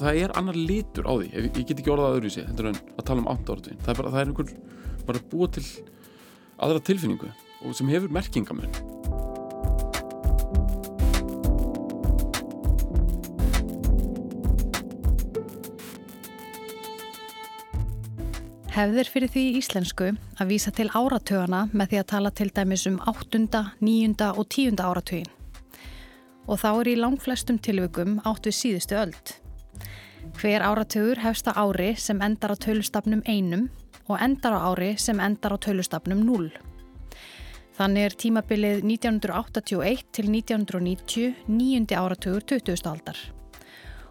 það er annar litur á því ég, ég get ekki orðað öðru í sig heldur en að tala um 8 áratugin það er bara, það er einhver bara búa til aðra tilfinningu og sem hefur merkingamun Hefðir fyrir því íslensku að vísa til áratögana með því að tala til dæmis um 8., 9. og 10. áratugin. Og þá er í langflestum tilvökum átt við síðustu öld. Hver áratögur hefst á ári sem endar á tölustafnum einum og endar á ári sem endar á tölustafnum 0. Þannig er tímabilið 1981 til 1990 nýjundi áratögur 20. aldar.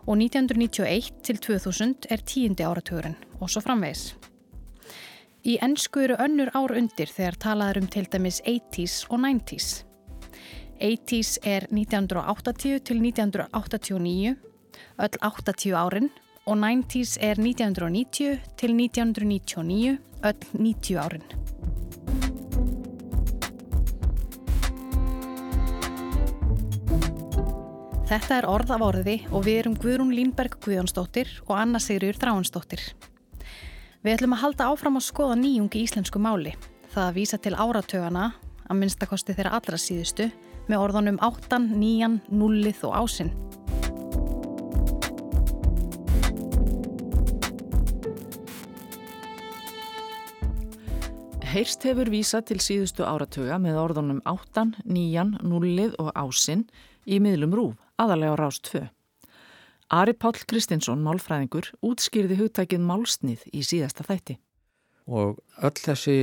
Og 1991 til 2000 er tíundi áratugurinn og svo framvegs. Í ennsku eru önnur ár undir þegar talaður um til dæmis 80's og 90's. 80's er 1980 til 1989, öll 80 árin og 90's er 1990 til 1999, öll 90 árin. Þetta er orð af orði og við erum Guðrún Línberg Guðjónsdóttir og Anna Sigriður Þráhansdóttir. Við ætlum að halda áfram að skoða nýjungi íslensku máli. Það að vísa til áratögana, að minnstakosti þeirra allra síðustu, með orðunum áttan, níjan, nullið og ásinn. Heyrst hefur vísa til síðustu áratöga með orðunum áttan, níjan, nullið og ásinn í miðlum rúf, aðalega á rást 2. Ari Páll Kristinsson, málfræðingur, útskýrði hugtækið málsnið í síðasta þætti. Og öll þessi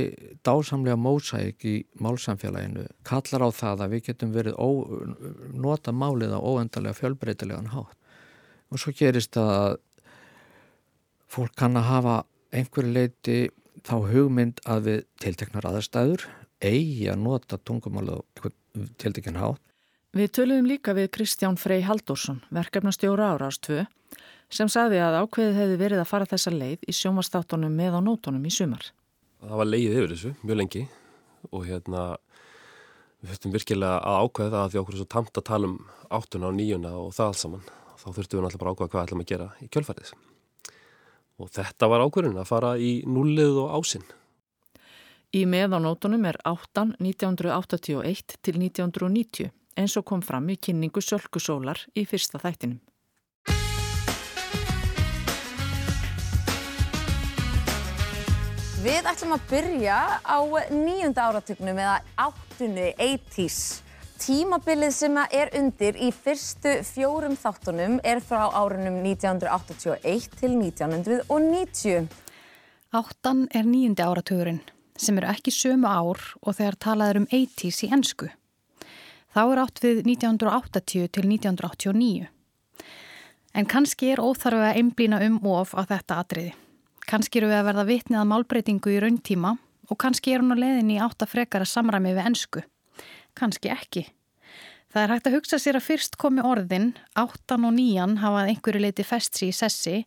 dásamlega mósæk í málsamfélaginu kallar á það að við getum verið ó, nota málið á óendarlega fjölbreytilegan hátt. Og svo gerist að fólk kann að hafa einhverju leiti þá hugmynd að við tilteknar aðstæður eigi að nota tungumálið á tiltekinn hátt Við töluðum líka við Kristján Frey Haldursson, verkefnastjóra árástvö, sem sagði að ákveðið hefði verið að fara þessa leið í sjómanstáttunum með á nótunum í sumar. Það var leið yfir þessu, mjög lengi og hérna við höftum virkilega að ákveða það að því okkur er svo tamt að tala um áttuna og níuna og það alls saman. Þá þurftum við náttúrulega bara ákveða hvað ætlum að gera í kjölfærið. Og þetta var ákveðin að fara í nullið og ásinn. Í með á nótunum er áttan 1981 til 1990 eins og kom fram í kynningu Sölkusólar í fyrsta þættinum. Við ætlum að byrja á nýjunda áratugnum eða áttunni 80's. Tímabilið sem er undir í fyrstu fjórum þáttunum er frá árunum 1981 til 1990. Áttan er nýjundi áratugurinn sem eru ekki sömu ár og þegar talaður um 80's í ennsku. Þá er átt við 1980 til 1989. En kannski er óþarfið að einblýna um of á þetta atriði. Kannski eru við að verða vitnið að málbreytingu í rauntíma og kannski er hún á leiðin í átt að frekara samræmi við ennsku. Kannski ekki. Það er hægt að hugsa sér að fyrst komi orðin, áttan og nían hafað einhverju leiti festsi í sessi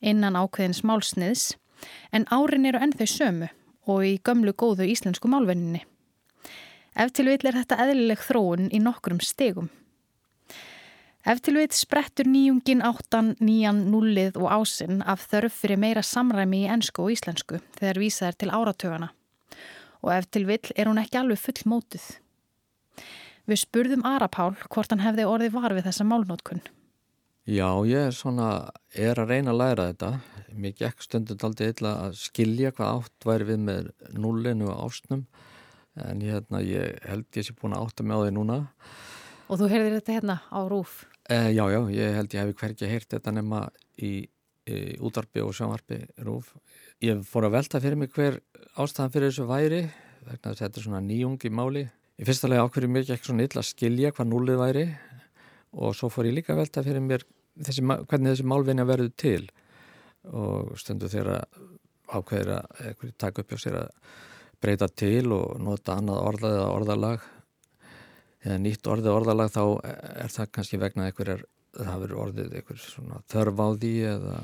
innan ákveðins málsniðs en árin eru ennþau sömu og í gömlu góðu íslensku málvenninni. Ef til vil er þetta eðlileg þróun í nokkrum stegum. Ef til vil sprettur nýjungin áttan, nýjan, nullið og ásinn af þörf fyrir meira samræmi í ennsku og íslensku þegar vísað er til áratögana. Og ef til vil er hún ekki alveg full mótið. Við spurðum Arapál hvort hann hefði orðið var við þessa málnótkun. Já, ég er svona, er að reyna að læra þetta. Mér gekk stundum aldrei illa að skilja hvað átt væri við með nullinu og ásnum en hérna ég held ég sé búin að átta mig á því núna Og þú heyrðir þetta hérna á rúf? Eh, já, já, ég held ég hef hverkið heyrt þetta nema í, í útarpi og sjónvarpi rúf Ég fór að velta fyrir mig hver ástæðan fyrir þessu væri vegna þetta er svona nýjung í máli Í fyrsta lega ákverði mér ekki svona illa að skilja hvað núlið væri og svo fór ég líka að velta fyrir mér þessi, hvernig þessi málvinja verður til. Og stundu þegar ákveðir að taka upp á sér að breyta til og nota annað orðað eða orðalag eða nýtt orðið orðalag þá er það kannski vegna einhverjar, það verður orðið einhver svona þörf á því eða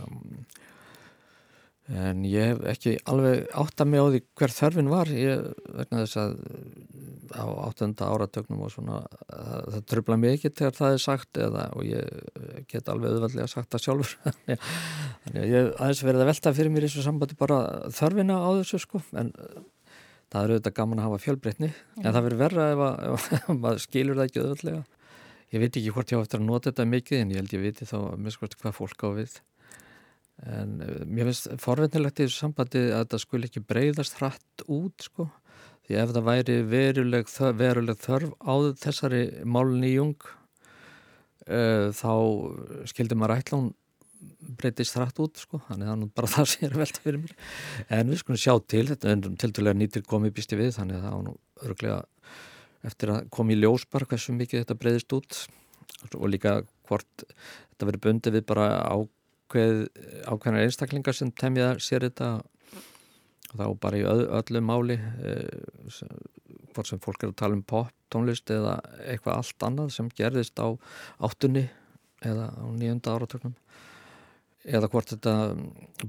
en ég hef ekki alveg átta mig á því hver þörfin var. Ég, vegna þess að á áttunda áratögnum og svona það, það tröfla mig ekki þegar það er sagt eða, og ég get alveg auðvaldlega sagt það sjálfur. Þannig að ég aðeins verið að velta fyrir mér í þessu sambandi bara þörfina á þessu sko. En það er auðvitað gaman að hafa fjölbreytni. En það verður verra ef, að, ef maður skilur það ekki auðvaldlega ég veit ekki hvort ég á eftir að nota þetta mikið en ég held ég viti þá að miskvæmst hvað fólk á við en uh, mér finnst forveitinlegt í þessu sambandi að þetta skul ekki breyðast hratt út sko. Því ef það væri veruleg, veruleg þörf á þessari málni í jung uh, þá skildi maður ætla hún breytist hratt út sko. Þannig að er bara það sem er velta fyrir mér. En við skulum sjá til, þetta er til dælega nýttir komið býsti við þannig að það var nú örglega eftir að koma í ljóspar hversu mikið þetta breyðist út. Og líka hvort þetta verið bundið við bara ákveð, ákveðnar einstaklingar sem temja sér þetta. Og þá bara í öllu máli eh, hvort sem fólk er að tala um pop tónlist eða eitthvað allt annað sem gerðist á áttunni eða á nýjönda áratöknum eða hvort þetta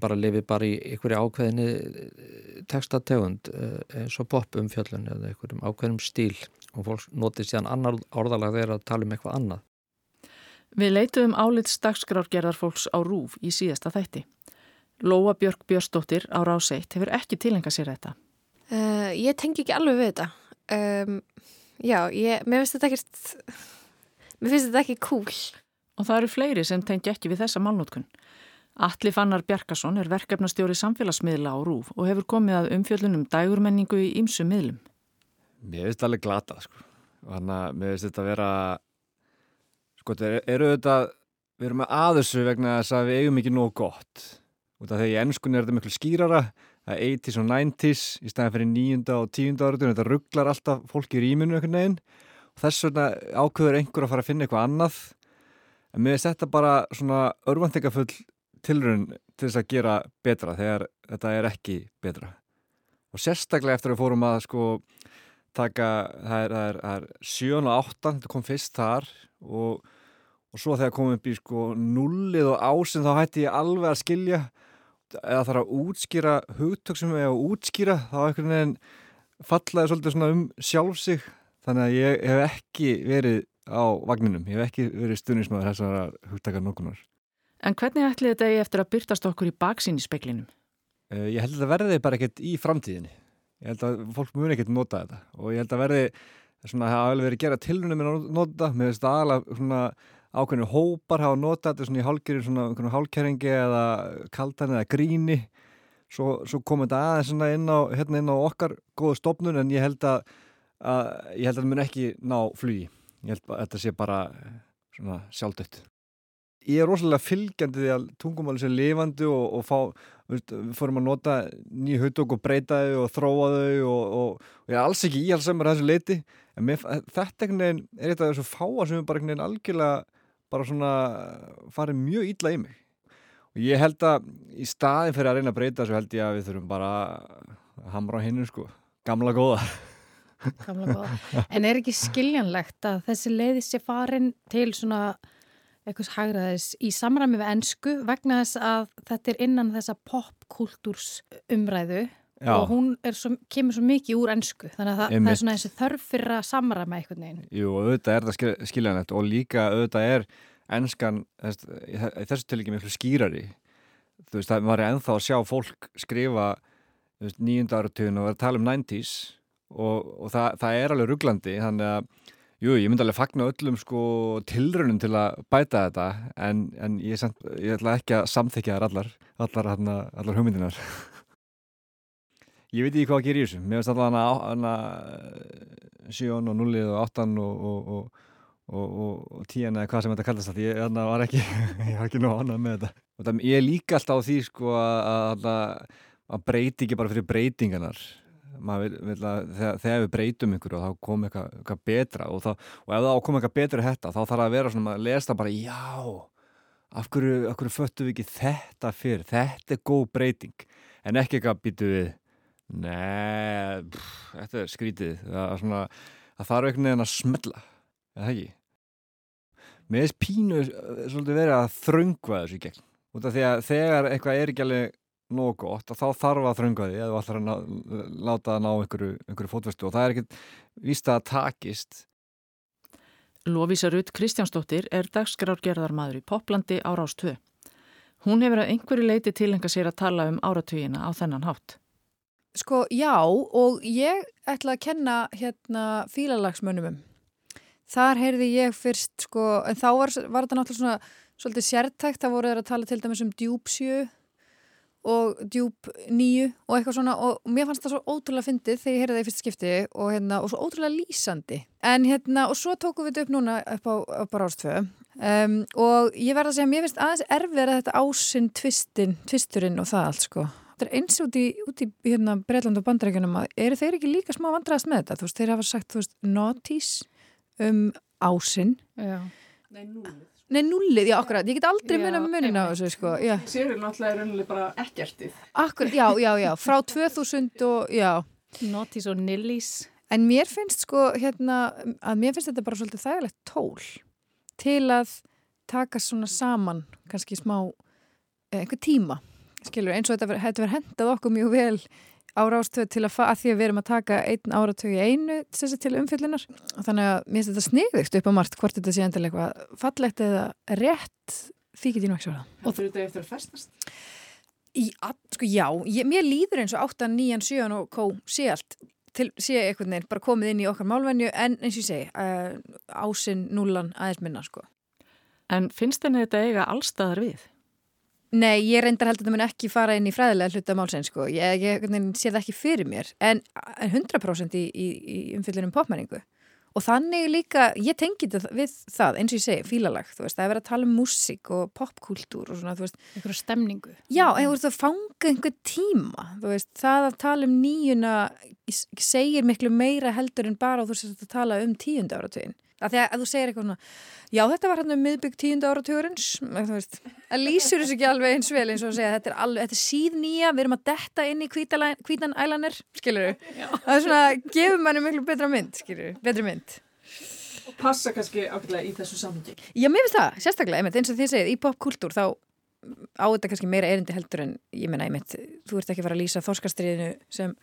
bara lifi bara í einhverju ákveðinni textategund eins og pop umfjöllun eða einhverjum ákveðinum stíl. Og fólk notið síðan annar orðalag þegar að tala um eitthvað annað. Við leituðum álits dagskrárgerðar fólks á Rúf í síðasta þætti. Lóa Björk Björnsdóttir á Ráseitt hefur ekki tilenga sér þetta. Uh, ég tengi ekki alveg við þetta. Um, já, ég, mér finnst þetta ekkert, mér finnst þetta ekki cool. Og það eru fleiri sem tengi ekki við þessa málnótkun. Alli Fannar Bjarkason er verkefnastjóri samfélagsmiðla á Rúf og hefur komið að umfjöllunum dægurmenningu í ýmsu miðlum. Mér finnst þetta alveg glata sko. Þannig að mér finnst þetta að vera sko þetta eru þetta við erum með aðursu vegna þess að við eigum ekki nóg gott út af því í ennskunni er þetta miklu skýrara er 80's og 90's í staðan fyrir 9. og 10. áratunum þetta rugglar alltaf fólki í rýminu einhvern veginn og þess vegna ákveður einhver að fara að finna eitthvað annað en mér finnst þetta bara svona örvanteikafull tilrun til þess að gera betra þegar þetta er ekki betra og sérstaklega eftir að við fórum að sko taka, það er, er, er 7 og 8, þetta kom fyrst þar og, og svo þegar komum upp í sko nullið og ásinn þá hætti ég alveg að skilja. Eða þarf að útskýra hugtök sem ég á að útskýra þá einhvern veginn fallaði svolítið svona um sjálf sig. Þannig að ég hef ekki verið á vagninum, ég hef ekki verið stunismæður þessar hugtakar nokkunar. En hvernig ætli þetta eigi eftir að byrtast okkur í baksín í speklinum? Uh, ég held að verði bara ekkert í framtíðinni. Ég held að fólk muni ekkert nota þetta. Og ég held að verði svona, það hafa alveg verið að gera tilrunum með að nota. Með þess að ákveðinu hópar hafa nota þetta svona í hálkeri svona einhvern hálkeringi eða kaldan eða gríni. Svo, svo kom þetta aðeins inn á, hérna inn á okkar góða stopnun en ég held að, að ég held að það mun ekki ná flugi. Ég held að þetta sé bara svona sjálfdött ég er rosalega fylgjandi því að tungumáli sé lifandi og, og fá, við fórum að nota nýju hutdók og breyta þau og þróa þau og, og, og ég er alls ekki íhalsamur að þessu leiti en mér, þetta er eitthvað þessu fáa sem er bara veginn algjörlega bara svona farið mjög ítla í mig. Og ég held að í staðin fyrir að reyna að breyta þessu held ég að við þurfum bara að hamra á hinnu sko, gamla góða Gamla góða En er ekki skiljanlegt að þessi leiði sé farin til svona eitthvað hægraðis í samræmi við ennsku vegna þess að þetta er innan þessa popkultúrs umræðu Já. og hún svo, kemur svo mikið úr ennsku þannig að það, það er svona þessi þörf fyrir að samræma eitthvað neginn. Jú, auðvitað er það skiljanlegt og líka auðvitað er ennskan, þessu til ekki miklu skýrari þú veist, það var ennþá að sjá fólk skrifa nýjunda áratugin og vera að tala um 90's og, og það, það er alveg rugglandi þannig að Jú, ég myndi alveg fagna öllum sko tilrunum til að bæta þetta en, en ég, ég ætla ekki að samþykja þar allar, allar, allar, allar hugmyndinar. Ég veit ekki hvað að gera í þessu. Mér finnst alltaf hana 7 og 0 og 8 og, og, og, og 10 eða hvað sem þetta kallast alltaf. Ég var ekki, ekki nóg annað með þetta. Það, ég er líka alltaf á því sko að, að, að breyti ekki bara fyrir breytinganar Vil, vil að, þegar, þegar við breytum og þá kom eitthvað, eitthvað betra og, þá, og ef þá kom eitthvað betra þetta þá þarf að vera svona að lesa bara já af hverju, af hverju föttu við ekki þetta fyrir, þetta er góð breyting en ekki eitthvað býtu við neee þetta er skrítið það, svona, það þarf einhvern veginn að smella eða ekki með þess pínu svolítið verið að þröngva þessu í gegn út af því að þegar eitthvað er ekki alveg nóg gott þá þarf að þrönga því að þú ætlar að ná, láta það ná einhverju, einhverju fótvestu og það er ekkit víst að takist. Lofísa Rutt Kristjánsdóttir er dagskrárgerðarmadur í Poplandi á Rástvö. Hún hefur að einhverju leiti tilenga sér að tala um áratugina á þennan hátt. Sko, já, og ég ætla að kenna hérna fílalagsmönnumum. Þar heyrði ég fyrst, sko, en þá var, var þetta náttúrulega svona svolítið sértækt, það voru þeir að tala til dæmis um djúpsjö og djúp nýju og eitthvað svona og mér fannst það svo ótrúlega fyndið þegar ég heyrði það í fyrst skipti og, hérna, og svo ótrúlega lýsandi. En hérna, og svo tókum við þetta upp núna upp á, upp á Rástvö um, og ég verða að segja mér finnst aðeins erfið að þetta ásinn tvistin, tvisturinn og það allt, sko er eins út í, út í hérna, Breitland og bandrækjunum að eru þeir ekki líka smá vandraðast með þetta? Þú veist, þeir hafa sagt, þú veist, notís um ásinn. Já. Nei, núlið. Nei, núlið, já, akkurat. Ég get aldrei munið með munin á þessu, sko. Já. Sér er náttúrulega raunilega bara ekkertið. Akkurat, já, já, já. Frá 2000 og, já. Notís og nillís. En mér finnst, sko, hérna, að mér finnst þetta bara svolítið þægilegt tól til að taka svona saman, kannski smá, eh, einhver tíma skilur, eins og þetta verður hendað okkur mjög vel á rástöðu til að, að því að við erum að taka einn áratögu einu til umfyllunar þannig að mér finnst þetta sniðvikt upp á margt hvort þetta sé endilega eitthvað fallegt eða rétt. Því get ég nú ekki svara Og þurftu þetta eftir að festast? Í, sko já, ég, mér líður eins og 8, 9, 7 og kó sé allt til, sé eitthvað neinn, bara komið inn í okkar málvenju en eins og ég segi, uh, ásinn núlan aðeins minna sko. En finnst þenni þetta eiga allstaðar við? Nei, ég reyndar held að þetta mun ekki fara inn í fræðilega hluta málsinn sko, ég, ég, sé það ekki fyrir mér, en 100% í, í, í umfyllunum popmenningu. Og þannig líka, ég tengi þetta við það, eins og ég segi, fílalag þú veist, það er verið að tala um músík og popkúltúr og svona, þú veist. Einhverju stemningu. Já, en þú veist, það fanga einhver tíma, þú veist, það að tala um nýjuna segir miklu meira heldur en bara þú veist að tala um tíunda áratugin að því að þú segir eitthvað svona já þetta var hann um miðbygg tíunda áratugurins það lýsur þessu ekki alveg eins vel eins og að segja þetta er, alveg, þetta er síð nýja við erum að detta inn í hvítan ælanir skilur þú, það er svona gefur manni miklu betra mynd, skilur betri mynd. Og passa kannski ákveðlega í þessu samhengi. Já mér finnst það, sérstaklega, einmitt, eins og því segið í popkultúr þá á þetta kannski meira erindi heldur en ég menna, einmitt, þú ert ekki að fara að lýsa þorskastriðinu sem,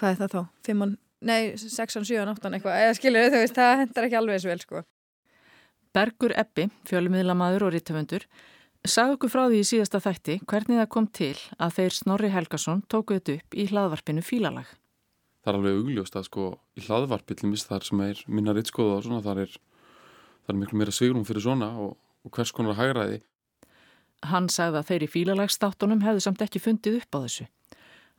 hvað er það þá, fimmann nei, 6, 7, 8 eitthvað, eða skilur þau það hendar ekki alveg þessu vel sko. Bergur Eppi, fjölumíðlamaður og rítumundur, sagði okkur frá því í síðasta þætti hvernig það kom til að þeir Snorri Helgason tókuð þetta upp í hlaðvarpinu Fílalag. Það er alveg augljóst að sko í hlaðvarpillumist þar sem er minna rittskoða og svona, þar er, þar er miklu meira sigrum fyrir svona og, og hvers konar hægraði. Hann sagði að þeir í Fílalagstáttunum hefðu samt ekki fundið upp á þessu.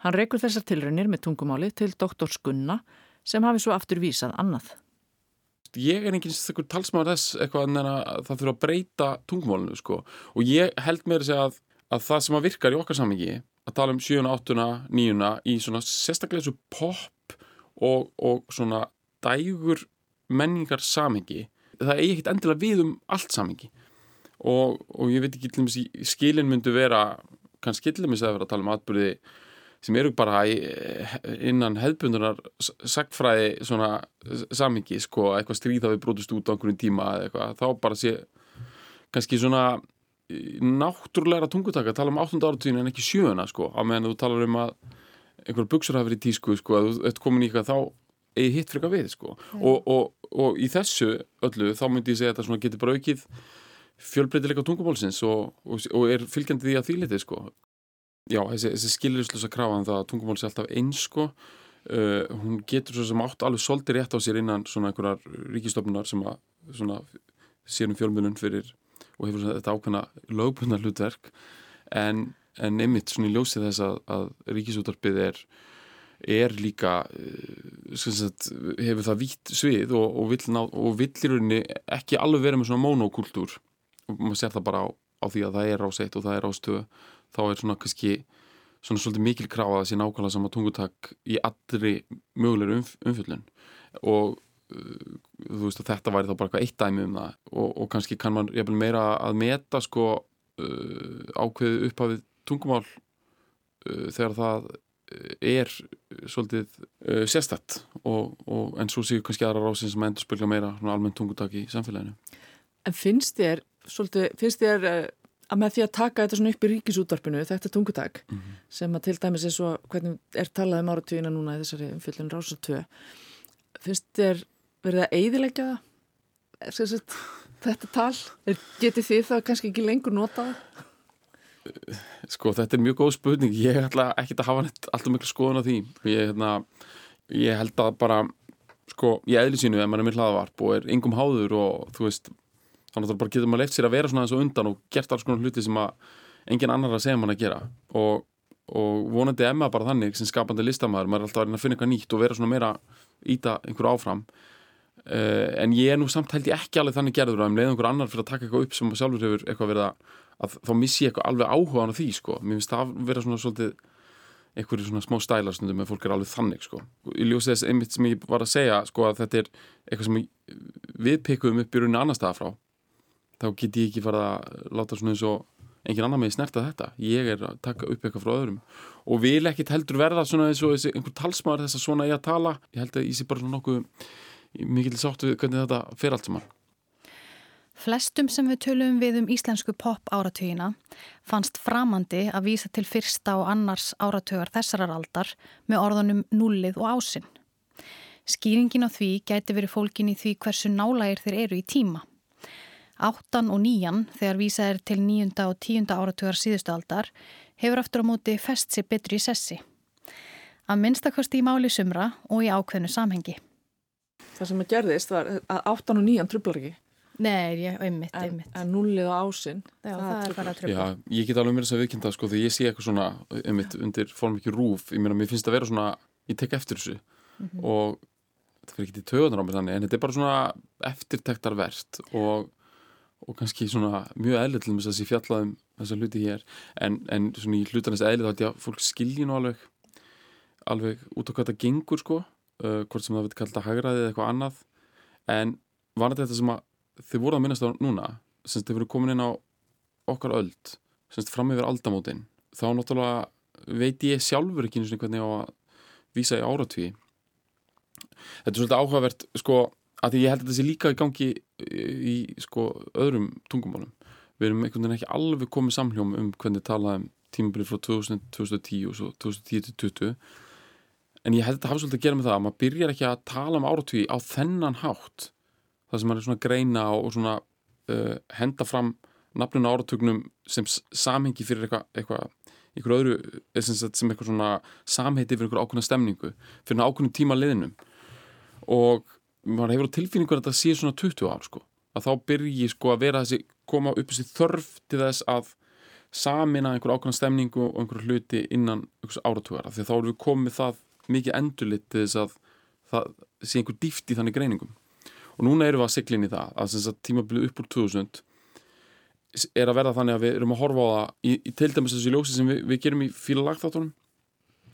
Hann reykur þessar tilraunir með tungumáli til doktor Skunna sem hafi svo aftur vísað annað. Ég er enginn stakkur talsmaður þess eitthvað en það þurfa að breyta tungumálinu sko og ég held með þess að, að það sem að virkar í okkar samingi að tala um 7, 8, 9 í svona sérstaklega þessu pop og, og svona dægur menningar samingi það eigi ekkit endilega við um allt samingi og, og ég veit ekki skilin myndu vera kannski til með að vera að tala um atbyrði sem eru bara í, innan hefðbundunar sagtfræði svona samingi sko, eitthvað stríða við brotust út á einhvern tíma eða eitthvað, þá bara sé kannski svona náttúrulega tungutaka, tala um 8. áratíðin en ekki sjöuna sko, á meðan þú talar um að einhver buksur hafi verið í tísku sko, að þú ert komin í eitthvað þá eigi hitt freka við sko mm. og, og, og í þessu öllu þá myndi ég segja að þetta getur bara aukið fjölbreytileika tungumálsins og, og er fylgjandi því að þýliti sko Já, þessi, þessi skilurislösa krafaðan um að tungumál sé alltaf einsko uh, hún getur svo sem átt alveg soldi rétt á sér innan svona einhverjar ríkistofnunar sem að svona sérum fjölmunum fyrir og hefur svona þetta ákveðna lögbundna hlutverk. En, en einmitt svona í ljósið þess að, að ríkisútarpið er er líka uh, sagt, hefur það vítt svið og, og vill, ná, og vill í rauninni ekki alveg vera með svona monokúltúr og maður sér það bara á, á því að það er áseitt og það er ástöðu þá er svona kannski svona svolítið mikil kráð að það sé nákvæmlega sama tungutak í allri mögulegur umf umfjöldun og uh, þú veist að þetta væri þá bara eitthvað eitt dæmi um það. Og, og kannski kann man meira að meta sko uh, ákveðu upphafið tungumál uh, þegar það uh, er svolítið uh, sérstætt og, og en svo séu kannski aðra rásin sem endur spilja meira almennt tungutak í samfélaginu. En finnst þér, svolítið, finnst þér uh, að með því að taka þetta svona upp í ríkisútvarpinu, þetta tungutak mm -hmm. sem að til dæmis er svo hvernig er talað um áratvíina núna í þessari umfjöldun Rása 2 finnst þér verið að eidilegja það þetta tal, getið þið það kannski ekki lengur notað? Sko þetta er mjög góð spurning ég ætla ekki að hafa alltaf miklu skoðun á því ég, hérna, ég held að bara sko, ég eðli sínu ef maður er með hlaðavarp og er yngum háður og þú veist þannig að bara getur maður leift sér að vera svona eins og undan og gert alls konar hluti sem að engin annar að segja mann að gera. Og, og vonandi emma bara þannig sem skapandi listamæður, maður er alltaf að að finna eitthvað nýtt og vera svona meira íta einhverju áfram. Uh, en ég er nú samt held ég ekki alveg þannig gerður að um leið einhver annar fyrir að taka eitthvað upp sem sjálfur hefur eitthvað verið að, að þá missi ég eitthvað alveg áhuga á því sko, mér finnst það vera svona svolítið einhverju svona smá stælarstundum með fólk er alveg þannig sko. Ég ljósi þess einmitt sem ég var að segja sko að þetta er eitthvað sem við pikkuðum upp í rauninni annar staða frá þá get ég ekki fara að láta svona eins og engin annar með snerta þetta ég er að taka upp eitthvað frá öðrum og vil ekkit heldur verða svona eins og einhver talsmaður þess að svona ég að tala ég held að ég sé bara nokkuð mikil sátt við hvernig þetta fer allt saman Flestum sem við tölum við um íslensku pop áratugina fannst framandi að vísa til fyrsta og annars áratugar þessarar aldar með orðunum nullið og ásinn. Skýringin á því gæti verið fólkin í því hversu nálægir þeir eru í tíma. Áttan og níjan, þegar vísað er til níunda og tíunda áratugar síðustu aldar, hefur aftur á móti fest sér betri í sessi. Að minnstakosti í máli sumra og í ákveðnu samhengi. Það sem að gerðist var að áttan og níjan trublar ekki. Nei, ég, einmitt, en, einmitt. En nullið á ásinn, Já, það, það er bara tröfla. Já, ég get alveg mér þess að viðkynna sko þegar ég sé eitthvað svona, einmitt, undir form ekki rúf, ég meina, mér finnst það að vera svona, ég tek eftir þessu mm -hmm. og þetta fyrir ekki til töðunar á mig þannig, en þetta er bara svona eftirtektarvert og, og kannski svona mjög eðlið til þess að ég fjallaðum þessa hluti hér, en, en svona í hlutanist eðlið þá er þetta að fólk skilji nú alveg, alveg út á hvað þetta gengur sko, uh, hvort sem það veit kallta hagraðið eða eitthvað annað, en var þetta sem að þið voruð að minnast á núna semst þið voru komin inn á okkar öld semst fram yfir aldamótin þá náttúrulega veit ég sjálfur ekki eins og hvernig á að vísa í áratví þetta er svolítið áhugavert sko að því ég held að þetta sé líka í gangi í sko öðrum tungumálum. Við erum einhvern veginn ekki alveg komið samhljóm um hvernig talaðum tímabilið frá 2000, 2010 og svo 2010-2020 en ég held að þetta hafa svolítið að gera með það að maður byrjar ekki að tala um áratví á þennan hátt. Það sem maður er svona greina og svona uh, henda fram nafnun áratugnum sem samhengi fyrir eitthvað eitthva, eitthvað öðru eh, sem, eitthvað svona samheiti fyrir eitthvað ákveðna stemningu fyrir ákveðnum tíma liðnum. Og maður hefur á tilfinningu að þetta sé svona 20 ár sko. Að þá byrji sko að vera þessi koma upp þessi þörf til þess að samina einhver ákveðna stemningu og einhver hluti innan einhvers áratugara því þá erum við komið það mikið endurlitt til þess að það sé einhver dýft í þannig greiningum. Og núna erum við að sigla inn í það að, að tímabilið upp úr 2000 er að verða þannig að við erum að horfa á það í, í til dæmis þessu ljósi sem við, við gerum í fílalagþáttunum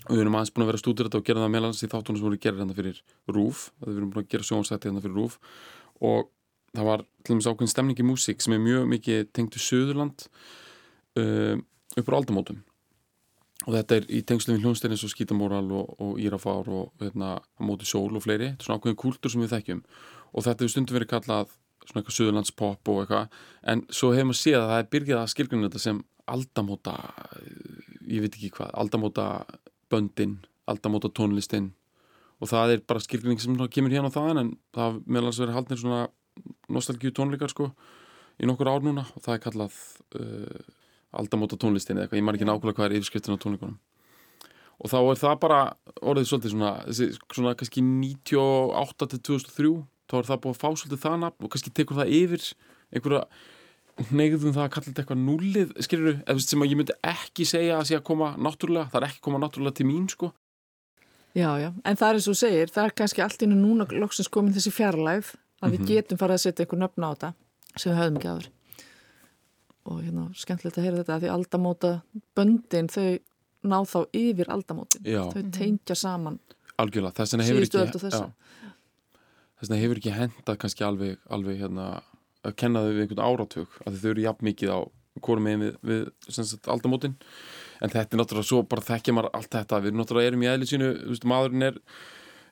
við erum aðeins búin að vera stúdur þetta og gera það meðlans í þáttunum sem voru gerðir hérna fyrir RÚF við erum búin að gera sjónsætti hérna fyrir RÚF og það var til dæmis ákveðin stemning í músík sem er mjög mikið tengt í Suðurland uh, upp á aldamótum. Og þetta er í tengslu við hljónstæðin eins og Skítamóral og, og Írafár og hérna, Móti Sól og fleiri, þetta er svona ákveðin kultur sem við þekkjum. Og þetta hefur stundum verið kallað svona eitthvað söðurlandspop og eitthvað. En svo hefur maður séð að það er byrjað að skilgjörna þetta sem aldamóta ég veit ekki hvað, aldamóta böndin, aldamóta tónlistin. Og það er bara skilgjörning sem kemur hérna á þaðan en það har meðalans verið haldnir svona nostalgíu tónleikar sko í nokkur ár núna. Og það er kallað uh, aldamóta tónlistin eða eitthvað, ég man ekki nákvæmlega hvað er yfirskriftin á tónleikunum. Og þá er það bara orðið svolítið svona, svona kannski 98 til 2003 þá er það búið að fá svolítið það nafn og kannski tekur það yfir einhverja neyðum það að kalla þetta eitthvað núlið skilur, eða sem að ég myndi ekki segja að sé að koma náttúrulega, það er ekki koma náttúrulega til mín sko. Já, já, en það er eins og segir, það er kannski allt innu núna loksins komin þessi fjarlæð að við mm -hmm. getum farið að setja eitthvað nöfn á þetta sem við höfum ekki aður og hérna, skemmtilegt að heyra þetta að því aldamóta böndin, þau ná þá yfir aldamótin, já. þau tengja saman Algjörlega, þess vegna hefur ekki hefur ekki hendað kannski alveg, alveg hérna, að kenna þau við einhvern áratug að þau eru jafn mikið á meginn við, við aldamótin. En þetta er náttúrulega svo bara þekkja maður allt þetta. Við náttúrulega erum í eðlisínu maðurinn er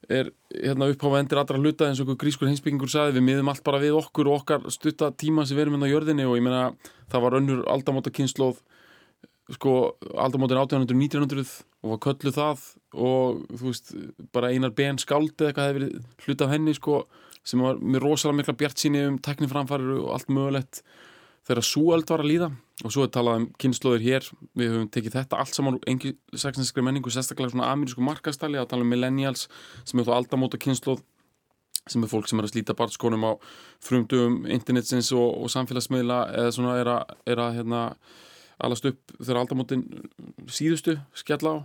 er hérna uppháfa endur allra hluta eins og grískur heimsbyggingur sagði. Við miðum allt bara við okkur og okkar stutta tíma sem við erum inn hérna á jörðinni. Og ég meina það var önnur aldamóta kynnslóð sko aldamótin 1800-1900 og var köllu það. Og þú veist bara einar ben skáld eða eitthvað verið hluta af henni sko sem var með rosalega mikla bjart síni um tekniframfærir og allt mögulegt þegar súöld var að líða. Og svo er talað um kynnslóðir hér. Við höfum tekið þetta allt saman úr engi sexinskri menningu, sérstaklega svona amerísku markastali að tala um millennials sem er þá aldamóta kynnslóð sem er fólk sem er að slíta barnskonum á frumdugum internetsins og, og samfélagsmiðla eða svona er að, er að hérna, alast upp þegar aldamótin síðustu skjalla á.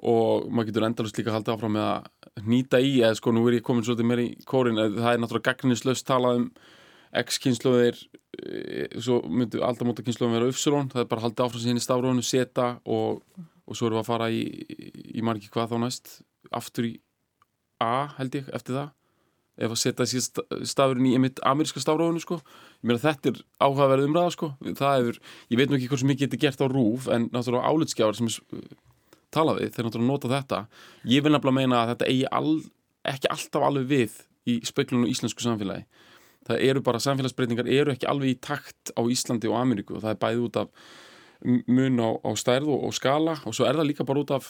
Og maður getur endalust líka haldið áfram með að nýta í eða sko nú er ég komin svolítið meir í kórin það er náttúrulega gagnislaust talað um X-kynnslóðir eh, svo myndu aldamóta kynnslóðin vera Ufsurón, það er bara haldið áfram síðan í stafrónu seta og, og svo erum við að fara í, í margir hvað þá næst aftur í A held ég eftir það. Ef að setja síðan stafurinn í einmitt ameríska stafrónu sko, ég meina þetta er áhugaverð umræða sko, það hefur ég veit nú ekki hversu mikið þetta er gert á rúf en náttúrulega álitskjáðar sem er tala við, þeir náttúrulega nota þetta. Ég vil nefnilega meina að þetta eigi all, ekki alltaf alveg við í speiklunum íslensku samfélagi. Það eru bara samfélagsbreytingar eru ekki alveg í takt á Íslandi og Ameríku og það er bæði út af mun á, á stærð og, og skala og svo er það líka bara út af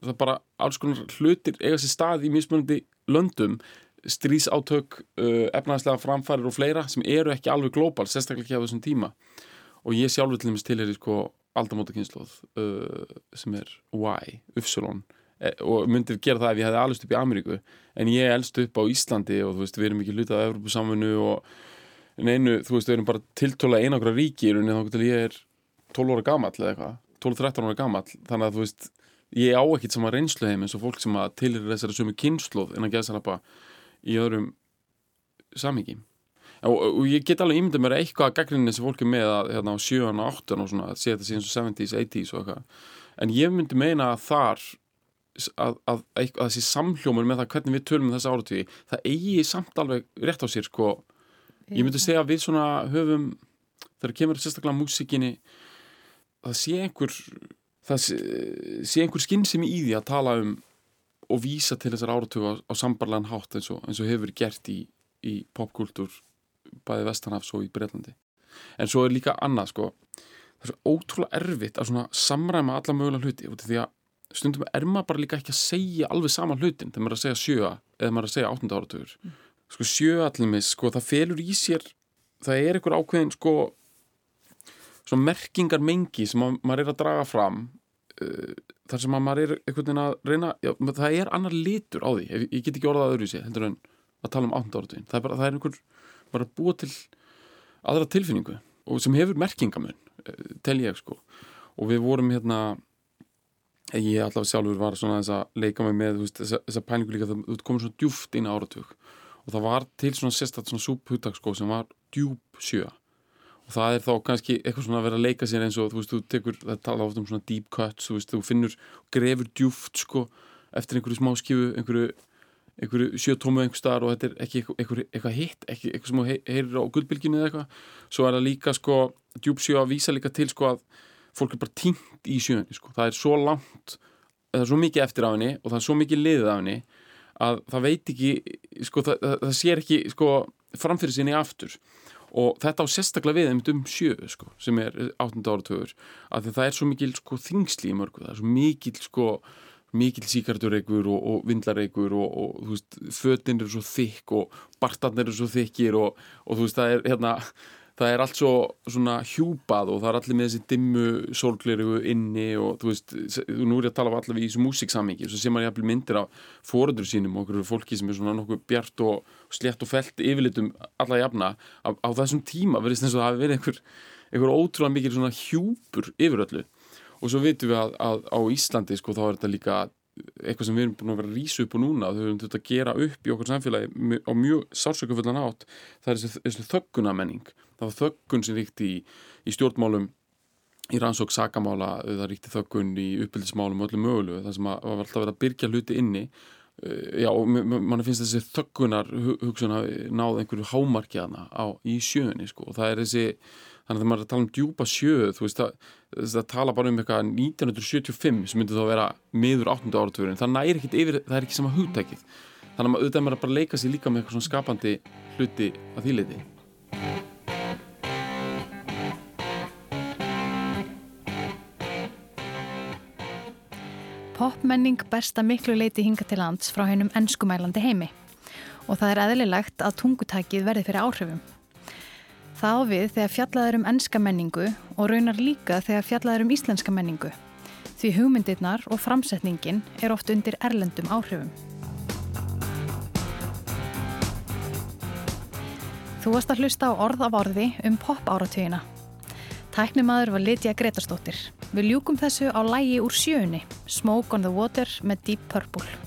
það er bara alls konar hlutir eiga sér stað í mismunandi löndum strísátök, uh, efnaðslega framfærir og fleira sem eru ekki alveg glóbal sérstaklega ekki á þessum tíma. Og ég sjálfur til dæmis til er í sko aldamótakynnslóð uh, sem er Y, Ufsulon E, og myndi gera það ef ég hefði alveg upp í Ameríku en ég elst upp á Íslandi og þú veist, við erum ekki hlutað af Evropasamfunnu og neinu, þú veist, við erum bara tiltóla einakra ríki í rauninni þá getur ég er 12 óra gamall eða eitthvað 12-13 óra gamall, þannig að þú veist ég á ekkit sama reynslu heim eins og fólk sem að tilir þessari sömu kynnslóð en að geða sér lappa í öðrum samíki og, og ég get alveg ímyndið mér eitthvað að gaggrinni sem fólk er með að hérna á 7 og 8 og svona, að sé þetta síðan svo 70s, 80s og eitthvað en ég myndi meina að þar að, að, að þessi samhljómur með það hvernig við tölum um þessu áratví það eigi samt alveg rétt á sér sko. ég myndi segja að við svona höfum þegar kemur sérstaklega músikinni það sé einhver það sé, sé einhver skinnsimi í því að tala um og vísa til þessar áratögu á, á sambarlegan hátt eins og, eins og hefur gert í, í popkultúr bæði Vestanhafs og í Breitlandi en svo er líka annað sko. Það er svo ótrúlega erfitt að samræma alla mögulega hluti út af því að stundum er maður bara líka ekki að segja alveg sama hlutin þegar maður er að segja sjöa eða maður er að segja áttunda áratögur mm. sko sjöa allimis, sko það felur í sér það er einhver ákveðin sko svona merkingar mengi sem maður er að draga fram uh, þar sem maður er einhvern veginn að reyna já, það er annar litur á því. Ég, ég get ekki orðað öðru í sig heldur en að tala um áttunda áratugin það er bara, það er einhver bara búa til aðra tilfinningu og sem hefur merkingamun uh, tel ég sko. Og við vorum hérna ég allavega sjálfur var svona þess að leika mig með þess að pælingu líka það komið svona djúft inn á áratug. Og það var til svona sérstaklega svona súphuttak sko sem var djúb sjö. Og það er þá kannski eitthvað svona að vera að leika sér eins og þú veist, þú tekur, það tala ofta um svona deep cuts, þú veist, þú finnur grefur djúft sko eftir einhverju smá skifu einhverju, einhverju sjötómu einhver starf og þetta er ekki eitthvað, hitt, ekki eitthvað sem heyrir á gullbylginu eða eitthvað, svo er það líka sko djúb sjö að vísa líka til sko að fólk er bara tínt í sjöunni sko. það er svo langt, það er svo mikið eftir af henni og það er svo mikið liðið af henni að það veit ekki sko, það, það, það sér ekki sko, framfyrir sinni aftur og þetta á sérstaklega við um sjö sko, sem er 18. áratögur að það er svo mikil sko, þingsli í mörgu það er svo mikil sko mikil síkarturreikur og, og vindlarreikur og, og þú veist, fötinn eru svo þykk og bartarnir eru svo þykkir og, og þú veist, það er hérna það er allt svo svona hjúpað og það er allir með þessi dimmu sorgliru inni og þú veist, nú er ég að tala allavega í þessu músiksammingi svo sé maður jæfnvel myndir af fóröldur sínum og okkur fólki sem er svona nokkuð bjart og slett og felt yfirlitum alla jafna á, á þessum tíma verðist eins og það hafi verið einhver, einhver ótrúlega mikil svona hjúpur yfiröldu og svo vitum við að, að á Íslandi sko þá er þetta líka eitthvað sem við erum búin að vera að rýsa upp og núna þau höfum þetta að gera upp í okkur samfélagi á mjög sársökufullan átt það er þessi, þessi þöggunamenning það var þöggun sem ríkti í, í stjórnmálum í rannsók sakamála það ríkti þöggun í uppbyldismálum og öllu mögulu það sem að, var alltaf verið að byrja hluti inni. Eh, já, og mann finnst þessi þöggunar hugsun að náða einhverju hámarki hana á, í sjöunni sko. Og það er þessi þannig að þegar maður er að tala um djúpa sjöu þú veist að, það tala bara um eitthvað 1975 sem myndi þá að vera miður 8. áratugurinn, ekkit yfir það er ekki sama hugtækið þannig að auðvitað maður bara leika sér líka með eitthvað svona skapandi hluti að þýleiti Popmenning besta miklu leiti hinga til lands frá hennum ennskumælandi heimi og það er eðlilegt að tungutækið verði fyrir áhrifum. Það á við þegar fjallaður um ennska menningu og raunar líka þegar fjallaður um íslenska menningu því hugmyndirnar og framsetningin er oft undir erlendum áhrifum. Þú varst að hlusta á orð af orði um pop áratugina. Tæknimaður var Lidja Gretarstóttir. Við ljúkum þessu á lægi úr sjöunni, Smoke on the Water með Deep Purple.